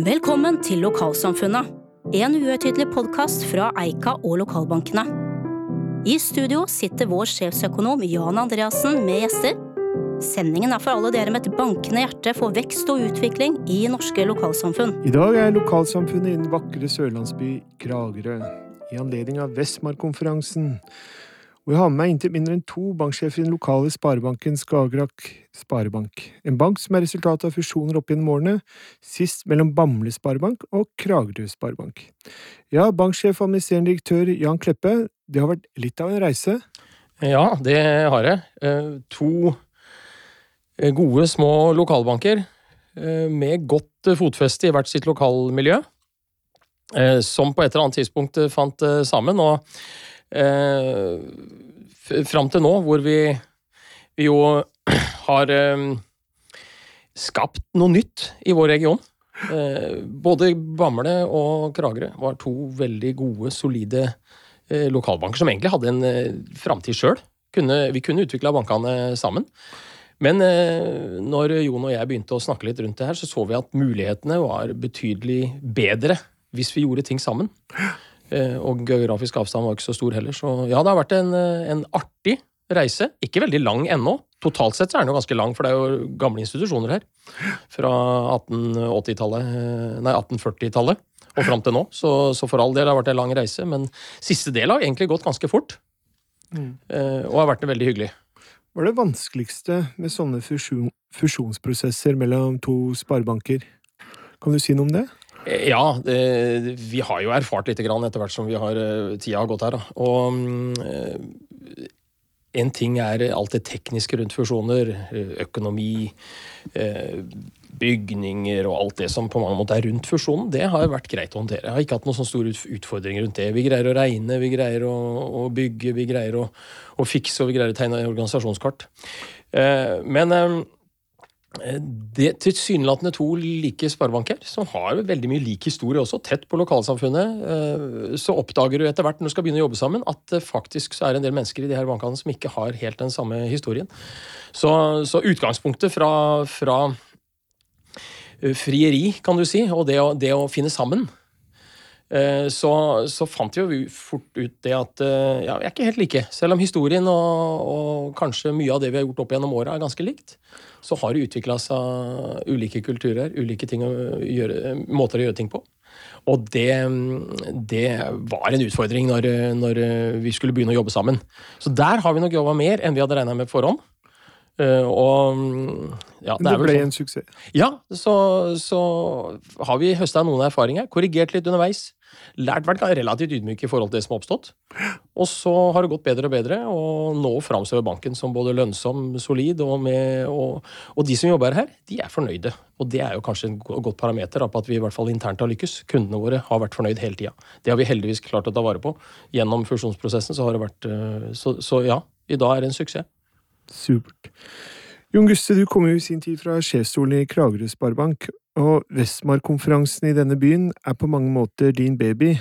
Velkommen til Lokalsamfunnet, en uhøytidelig podkast fra Eika og lokalbankene. I studio sitter vår sjefsøkonom Jan Andreassen med gjester. Sendingen er for alle dere med et bankende hjerte for vekst og utvikling i norske lokalsamfunn. I dag er lokalsamfunnet i den vakre sørlandsby Kragerø, i anledning av Vestmark-konferansen. Og jeg har med meg inntil mindre enn to banksjefer i den lokale sparebanken Skagerrak Sparebank. En bank som er resultatet av fusjoner opp gjennom årene, sist mellom Bamble Sparebank og Kragerø Sparebank. Ja, banksjef og administrerende direktør Jan Kleppe, det har vært litt av en reise? Ja, det har jeg. Eh, to eh, gode, små lokalbanker eh, med godt fotfeste i hvert sitt lokalmiljø, som på et eller annet tidspunkt fant sammen. og eh, fram til nå, hvor vi, vi jo har eh, skapt noe nytt i vår region. Eh, både Bamble og Kragerø var to veldig gode, solide eh, lokalbanker som egentlig hadde en eh, framtid sjøl. Vi kunne utvikla bankene sammen. Men eh, når Jon og jeg begynte å snakke litt rundt det her, så så vi at mulighetene var betydelig bedre hvis vi gjorde ting sammen. Eh, og geografisk avstand var ikke så stor heller. Så ja, det har vært en, eh, en artig reise. Ikke veldig lang ennå. Totalt sett så er den jo ganske lang, for det er jo gamle institusjoner her. Fra 1880-tallet, eh, nei 1840-tallet og fram til nå. Så, så, for all del har det vært en lang reise. Men siste del har egentlig gått ganske fort. Mm. Og har vært veldig hyggelig. Hva er det vanskeligste med sånne fusjon, fusjonsprosesser mellom to sparebanker? Kan du si noe om det? Ja, det, vi har jo erfart litt etter hvert som vi har, eh, tida har gått her. Og mm, en ting er alt det tekniske rundt fusjoner. Eh, økonomi, eh, bygninger og alt det som på mange måter er rundt fusjonen. Det har vært greit å håndtere. Jeg har ikke hatt noen sånne store utfordringer rundt det. Vi greier å regne, vi greier å, å bygge, vi greier å, å, fikse og vi greier å tegne organisasjonskart. Men Eh, det tilsynelatende to like sparebanker, som har veldig mye lik historie også, tett på lokalsamfunnet, eh, så oppdager du etter hvert når du skal begynne å jobbe sammen, at det faktisk så er en del mennesker i de her bankene som ikke har helt den samme historien. Så, så utgangspunktet fra, fra, eh, frieri, kan du si, og det å, det å finne sammen, så, så, fant vi jo fort ut det at ja, vi er ikke helt like. Selv om historien og, og kanskje mye av det vi har gjort opp gjennom åra, er ganske likt så har det utvikla seg ulike kulturer, ulike gjøre, måter å gjøre ting på. Og det, det var en utfordring når, når, vi skulle begynne å jobbe sammen. Så der har vi nok jobba mer enn vi hadde regna med på forhånd. Uh, og ja, det, det ble sånn. en suksess? Ja, så, så har vi høsta noen erfaringer. Korrigert litt underveis lært vært relativt ydmyk i forhold til det som har oppstått. Og så har det gått bedre og bedre, og nå framstår banken som både lønnsom, solid, og, med, og, og, de som jobber her, de er fornøyde. Og det er jo kanskje en godt parameter på at vi i hvert fall internt har lykkes. Kundene våre har vært fornøyd hele tida. Det har vi heldigvis klart å ta vare på. Gjennom fusjonsprosessen så har det vært eh, Så, så ja, i dag er det en suksess. Supert. Jon Guste, du kom jo i sin tid fra sjefsstolen i Kragerø Sparebank, og Vestmark-konferansen i denne byen er på mange måter din baby.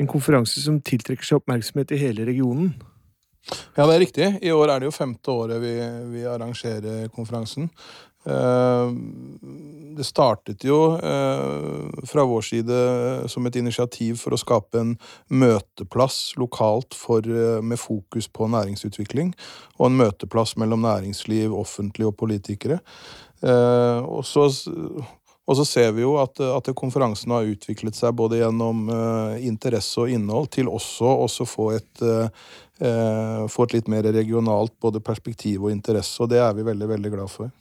En konferanse som tiltrekker seg oppmerksomhet i hele regionen. Ja, det er riktig. I år er det jo femte året vi, vi arrangerer konferansen. Eh, det startet jo eh, fra vår side som et initiativ for å skape en møteplass lokalt for, eh, med fokus på næringsutvikling. Og en møteplass mellom næringsliv, offentlig og politikere. Og så og så ser vi jo at, at konferansen har utviklet seg både gjennom interesse og innhold til også å få et, få et litt mer regionalt både perspektiv og interesse, og det er vi veldig, veldig glad for.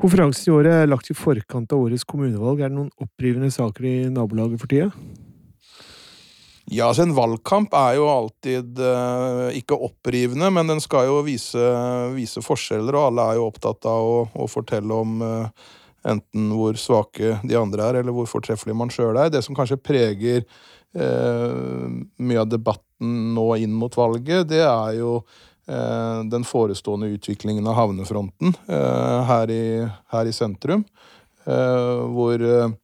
Konferansen i året er lagt i forkant av årets kommunevalg. Er det noen opprivende saker i nabolaget for tida? Ja, altså En valgkamp er jo alltid eh, ikke opprivende, men den skal jo vise, vise, forskjeller, og alle er jo opptatt av å, å fortelle om eh, enten hvor svake de andre er, eller hvor fortreffelig man sjøl er. Det som kanskje preger eh, mye av debatten nå inn mot valget, det er jo den forestående utviklingen av havnefronten eh, her, i, her, i, sentrum. Eh, hvor eh,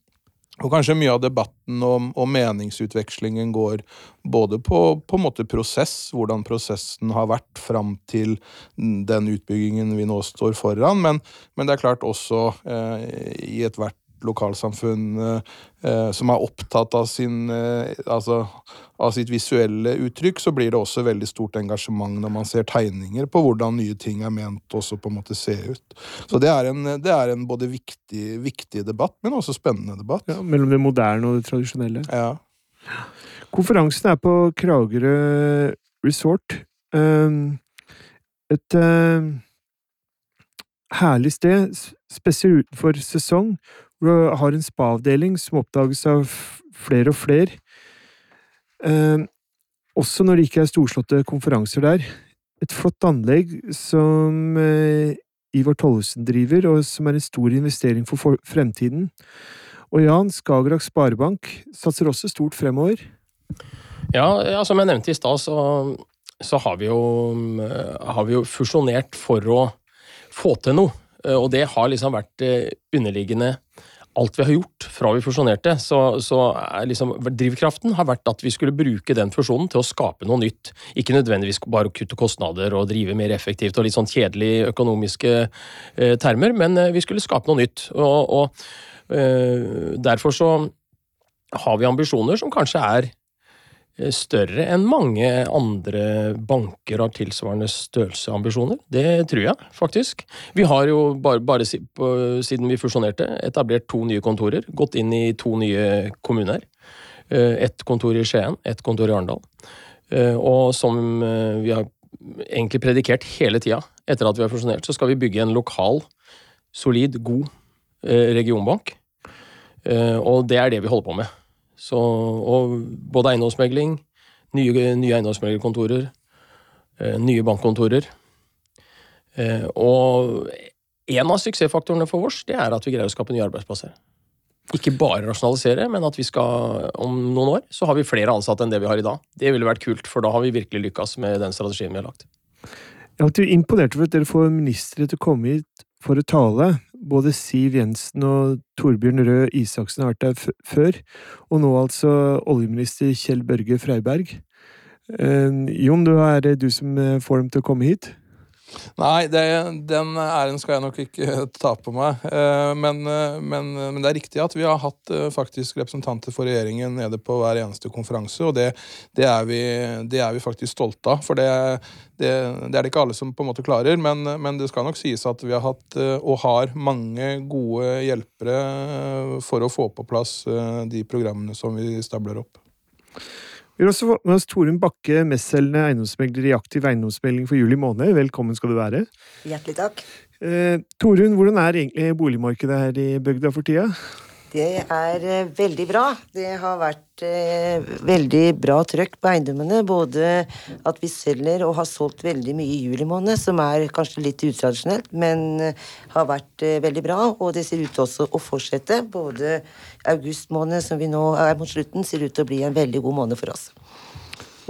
og kanskje mye av debatten og, om meningsutvekslingen går både på, på prosess, hvordan prosessen har vært fram til den utbyggingen vi nå står foran, men, men det er klart også eh, i ethvert lokalsamfunn eh, som er opptatt av, sin, eh, altså, av sitt visuelle uttrykk, så blir det også veldig stort engasjement når man ser tegninger på hvordan nye ting er ment også på en måte se ut. Så det er en, det er en både viktig, viktig, debatt, men også spennende debatt. Ja, mellom det moderne og det tradisjonelle. Ja. Konferansen er på Kragerø Resort. Um, et uh, herlig sted, spesielt utenfor sesong, har en spa-avdeling som oppdages av flere og flere. Eh, også når det ikke er storslåtte konferanser der. Et flott anlegg som eh, Ivar Tollesen driver, og som er en stor investering for fremtiden. Og Jan, Skagerrak Sparebank satser også stort fremover. Ja, ja som jeg nevnte i stad, så, så har, vi jo, har vi jo fusjonert for å få til noe. Og det har liksom vært underliggende alt vi har gjort fra vi fusjonerte, så, så liksom, drivkraften har vært at vi skulle bruke den fusjonen til å skape noe nytt. Ikke nødvendigvis bare å kutte kostnader og drive mer effektivt og litt sånn kjedelige økonomiske eh, termer, men eh, vi skulle skape noe nytt. Og, og eh, derfor så har vi ambisjoner som kanskje er Eh, større enn mange andre banker har tilsvarende størrelseambisjoner. Det tror jeg, faktisk. Vi har jo bare, bare siden vi fusjonerte, etablert to nye kontorer. Gått inn i to nye kommuner. Eh, ett kontor i Skien, ett kontor i Arendal. Eh, og som vi har egentlig predikert hele tida etter at vi har fusjonert, så skal vi bygge en lokal, solid, god regionbank. Og det er det vi holder på med. Så, og både eiendomsmegling, nye, nye eiendomsmeglerkontorer, eh, nye bankkontorer. Eh, og en av suksessfaktorene for vårs det er at vi greier å skape nye arbeidsplasser. Ikke bare rasjonalisere, men at vi skal om noen år så har vi flere ansatte enn det vi har i dag. Det ville vært kult, for da har vi virkelig lykkes med den strategien vi har lagt. Jeg er imponert over at dere får ministre til å komme hit for å tale. Både Siv Jensen og Torbjørn Røe Isaksen har vært der før, og nå altså oljeminister Kjell Børge Freiberg. Uh, Jon, du er du som eh, får dem til å komme hit? Nei, det, den æren skal jeg nok ikke ta på meg. Eh, men, eh, men, men, det er riktig at vi har hatt eh, faktisk representanter for regjeringen nede på hver eneste konferanse, og det, det, er, vi, det er, vi, faktisk stolte av. For det, er det ikke alle som på en måte klarer, men, men, det skal nok sies at vi har hatt, og har, mange gode hjelpere for å få på plass de programmene som vi stabler opp. Vi har også fått med oss Torunn Bakke, mestselgende eiendomsmegler i Aktiv eiendomsmelding for juli måned. Velkommen skal du være. Hjertelig takk. Eh, Torunn, hvordan er egentlig boligmarkedet her i bygda for tida? Det er eh, veldig bra. Det har vært eh, veldig bra trøkk på eiendommene. Både at vi selger og har solgt veldig mye i juli måned, som er kanskje litt utradisjonelt, men eh, har vært eh, veldig bra. Og det ser ut til også å fortsette. Både august måned, som vi nå er mot slutten, ser ut til å bli en veldig god måned for oss.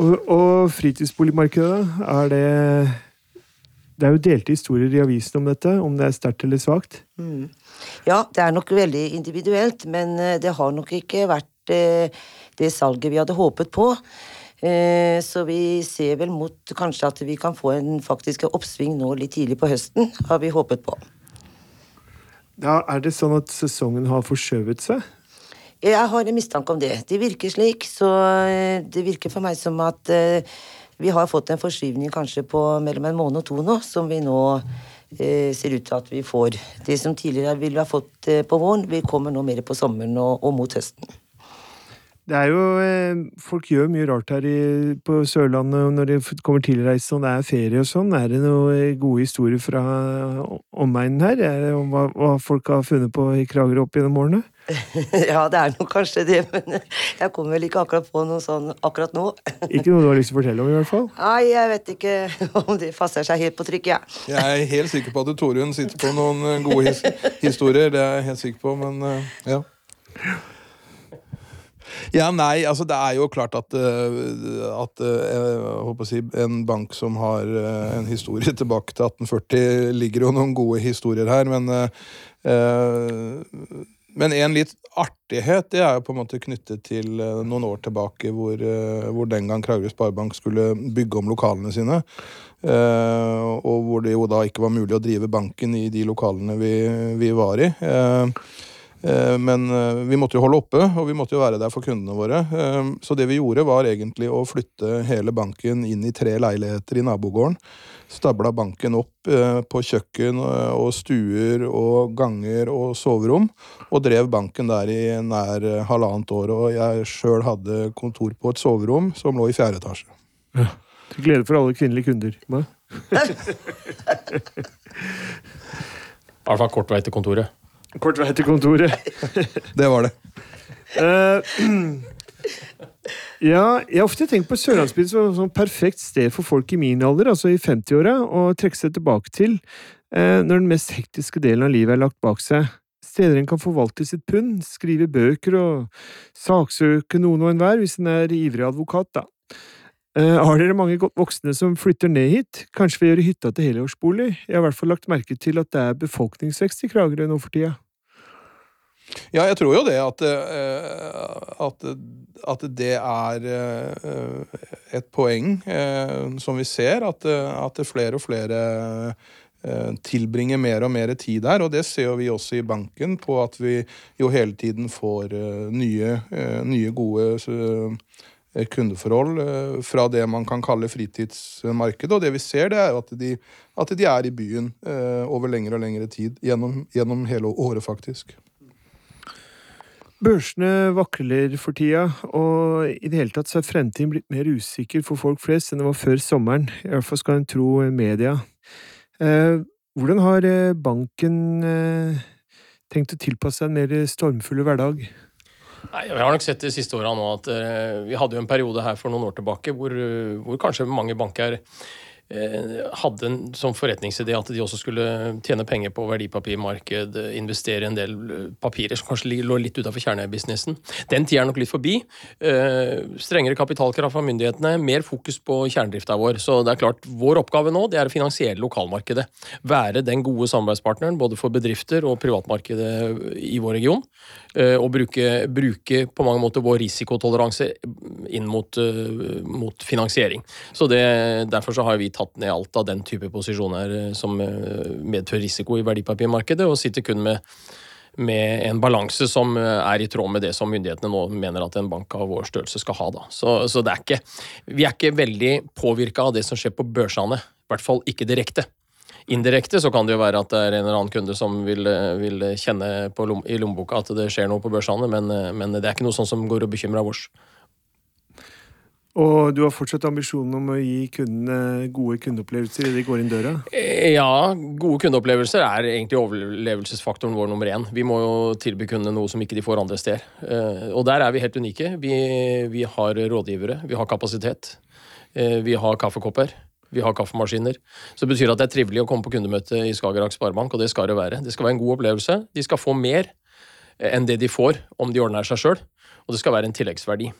Og, og fritidsboligmarkedet, er det det er jo delte historier i avisen om dette, om det er sterkt eller svakt. Mm. Ja, det er nok veldig individuelt, men eh, det har nok ikke vært eh, det salget vi hadde håpet på. Eh, så vi ser vel mot kanskje at vi kan få en faktisk oppsving nå litt tidlig på høsten, har vi håpet på. Ja, Er det sånn at sesongen har forskjøvet seg? Jeg har en mistanke om det. Det virker slik, så det virker for meg som at vi har fått en forskyvning kanskje på mellom en måned og to nå, som vi nå eh, ser ut til at vi får. Det som tidligere ville vi ha fått eh, på våren, vi kommer nå mer på sommeren og, og mot høsten. Det er jo eh, Folk gjør mye rart her på Sørlandet når det kommer tilreist og det er ferie og sånn. Er det noen eh, gode historier fra omegnen her? Er om hva, hva, folk har funnet på i Kragerø opp gjennom årene? ja, det er nok kanskje det, men jeg kommer vel ikke akkurat på noe sånn akkurat nå. ikke noe du har lyst til å fortelle om, i hvert fall? Nei, jeg vet ikke om det passer seg helt på trykk, jeg. Ja. Jeg er helt sikker på at Torunn sitter på noen eh, gode his historier, det er jeg helt sikker på, men eh, ja. Ja, nei, altså det er jo klart at, eh, at jeg håper å si, en bank som har en historie tilbake til 1840, ligger jo noen gode historier her, men uh, men en litt artighet det er jo på en måte knyttet til uh, noen år tilbake hvor, uh, hvor den gang Kragerø Sparebank skulle bygge om lokalene sine. Uh, og hvor det jo da ikke var mulig å drive banken i de lokalene vi, vi var i. Eh, men eh, vi måtte jo holde oppe, og vi måtte jo være der for kundene våre. Eh, så det vi gjorde, var egentlig å flytte hele banken inn i tre leiligheter i nabogården. Stabla banken opp på kjøkken og stuer og ganger og soverom. Og drev banken der i nær halvannet år. Og jeg sjøl hadde kontor på et soverom som lå i fjerde etasje. Ja. Til glede for alle kvinnelige kunder. I hvert fall kort vei til kontoret. Kort vei til kontoret. det var det. Uh, ja, jeg har ofte tenkt på Sørlandsbyen som et perfekt sted for folk i min alder, altså i 50-åra, å trekke seg tilbake til uh, når den mest hektiske delen av livet er lagt bak seg. Steder en kan forvalte sitt pund, skrive bøker og saksøke noen og enhver hvis en er ivrig advokat, da. Uh, har dere mange voksne som flytter ned hit? Kanskje vil gjøre hytta til helårsbolig? Jeg har i hvert fall lagt merke til at det er befolkningsvekst i Kragerø nå for tida. Ja, jeg tror jo det at, uh, at, at det er uh, et poeng som vi ser, at, at flere og flere tilbringer mer og mer tid der. Og det ser vi også i banken, på at vi jo hele tiden får nye, nye gode Eh, kundeforhold eh, fra det man kan kalle fritidsmarkedet. Og det vi ser, det er at de, at de er i byen eh, over lengre og lengre tid. Gjennom, gjennom hele året, faktisk. Børsene vakler for tida, og i det hele tatt så er fremtiden blitt mer usikker for folk flest enn det var før sommeren. I hvert fall skal en tro media. hvordan har banken tenkt å tilpasse seg en mer stormfull hverdag? Nei, Vi har nok sett de siste åra nå at uh, vi hadde jo en periode her for noen år tilbake hvor, uh, hvor kanskje mange banker uh, hadde en som forretningsidé at de også skulle tjene penger på verdipapirmarked, investere i en del papirer som kanskje lå litt utafor kjernebusinessen. Den tida er nok litt forbi. Strengere kapitalkrav fra myndighetene, mer fokus på kjernedrifta vår. Så det er klart, vår oppgave nå det er å finansiere lokalmarkedet. Være den gode samarbeidspartneren både for bedrifter og privatmarkedet i vår region. Og bruke, bruke på mange måter vår risikotoleranse inn mot, mot finansiering. Så det, Derfor så har vi tatt ned alt av den type posisjoner eh, som eh, medfører risiko i verdipapirmarkedet, og sitter kun med, med en balanse som eh, er i tråd med det som myndighetene nå mener at en bank av vår størrelse skal ha. Så, så er ikke, vi er ikke veldig påvirka av det som skjer på børsene. I hvert fall ikke direkte. Indirekte så kan det jo være at det er en eller annen kunde som vil, vil kjenne lom, i lommeboka at det skjer noe på børsene, men, men, det er ikke noe sånn som går og bekymrer oss. Og du har fortsatt ambisjonen om å gi kundene gode kundeopplevelser idet de går inn døra? Eh, ja, gode kundeopplevelser er egentlig overlevelsesfaktoren vår nummer én. Vi må jo tilby kundene noe som ikke de får andre steder. Eh, og der er vi helt unike. Vi, vi har rådgivere, vi har kapasitet, eh, vi har kaffekopper. Vi har kaffemaskiner. Så det betyr at det er trivelig å komme på kundemøte i Skagerrak Sparebank, og det skal det være. Det skal være en god opplevelse. De skal få mer enn det de får om de ordner seg sjøl, og det skal være en tilleggsverdi.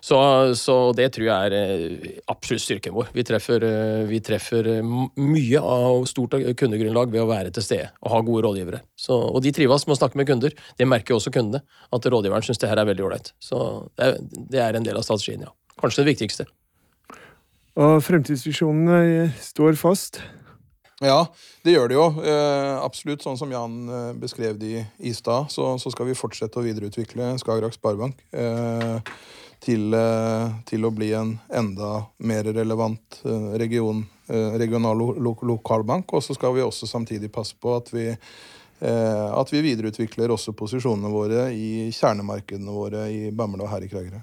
Så, så, det tror jeg er eh, absolutt styrken vår. Vi treffer, eh, vi treffer eh, mye av stort kundegrunnlag ved å være til stede og ha gode rådgivere. Så, og de trives med å snakke med kunder. Det merker jo også kundene. At rådgiveren syns det her er veldig ålreit. Så det er, det er, en del av strategien, ja. Kanskje det viktigste. Og fremtidsvisjonene står fast? Ja, det gjør det jo. Eh, absolutt. Sånn som Jan eh, beskrev det i, stad, så, så, skal vi fortsette å videreutvikle Skagerrak Sparebank. Eh, til, eh, til, å bli en enda mer relevant eh, region, eh, regional lo, lo, lokalbank. Og så skal vi også samtidig passe på at vi, at vi videreutvikler også posisjonene våre i kjernemarkedene våre i Bamble og her i Kragerø.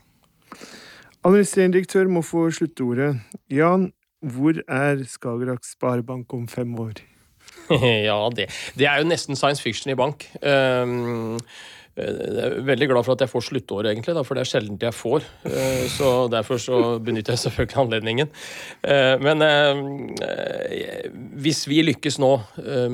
Administrerende direktør må få sluttordet. Jan, hvor er Skagerrak Sparebank om fem år? ja, det, det, er jo nesten science fiction i bank. Um, jeg er veldig glad for at jeg får sluttåret, egentlig, da, for det er sjelden jeg får. Eh, så Derfor så benytter jeg selvfølgelig anledningen. Eh, men eh, hvis vi lykkes nå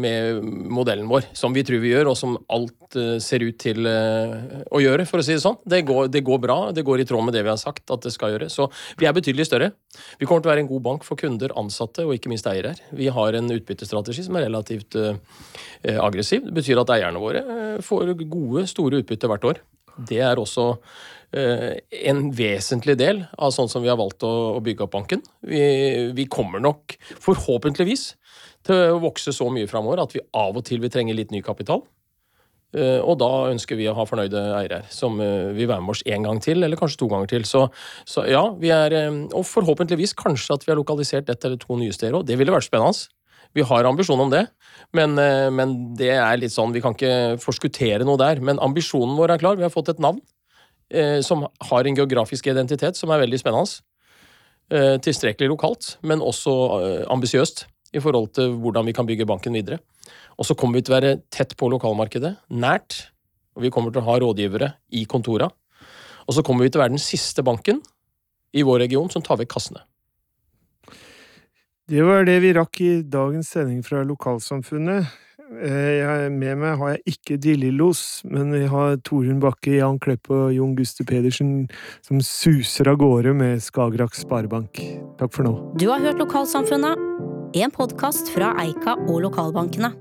med modellen vår, som vi tror vi gjør, og som alt ser ut til å gjøre, for å si det sånn, det går, det går bra, det går i tråd med det vi har sagt at det skal gjøre. Så vi er betydelig større. Vi kommer til å være en god bank for kunder, ansatte og ikke minst eiere. Vi har en utbyttestrategi som er relativt aggressiv. Det betyr at eierne våre får gode, store store utbytte hvert år. Det er også eh, en vesentlig del av sånn som vi har valgt å, bygge opp banken. Vi, vi, kommer nok, forhåpentligvis, til å vokse så mye framover at vi av og til vil trenge litt ny kapital. Eh, og da ønsker vi å ha fornøyde eiere som eh, vil være med oss én gang til, eller kanskje to ganger til. Så, så, ja, vi er Og forhåpentligvis kanskje at vi har lokalisert ett eller to nye steder òg. Det ville vært spennende. Vi har ambisjon om det, men, men, det er litt sånn Vi kan ikke forskuttere noe der. Men ambisjonen vår er klar. Vi har fått et navn eh, som har en geografisk identitet som er veldig spennende. Eh, tilstrekkelig lokalt, men også eh, ambisiøst i forhold til hvordan vi kan bygge banken videre. Og så kommer vi til å være tett på lokalmarkedet, nært. Og vi kommer til å ha rådgivere i kontora. Og så kommer vi til å være den siste banken i vår region som tar vekk kassene. Det var det vi rakk i dagens sending fra lokalsamfunnet. Eh, jeg, med meg har jeg ikke Dillilos, men vi har Torunn Bakke, Jan Klepp og Jon Guster Pedersen som suser av gårde med Skagerrak Sparebank. Takk for nå. Du har hørt Lokalsamfunnet, en podkast fra Eika og lokalbankene.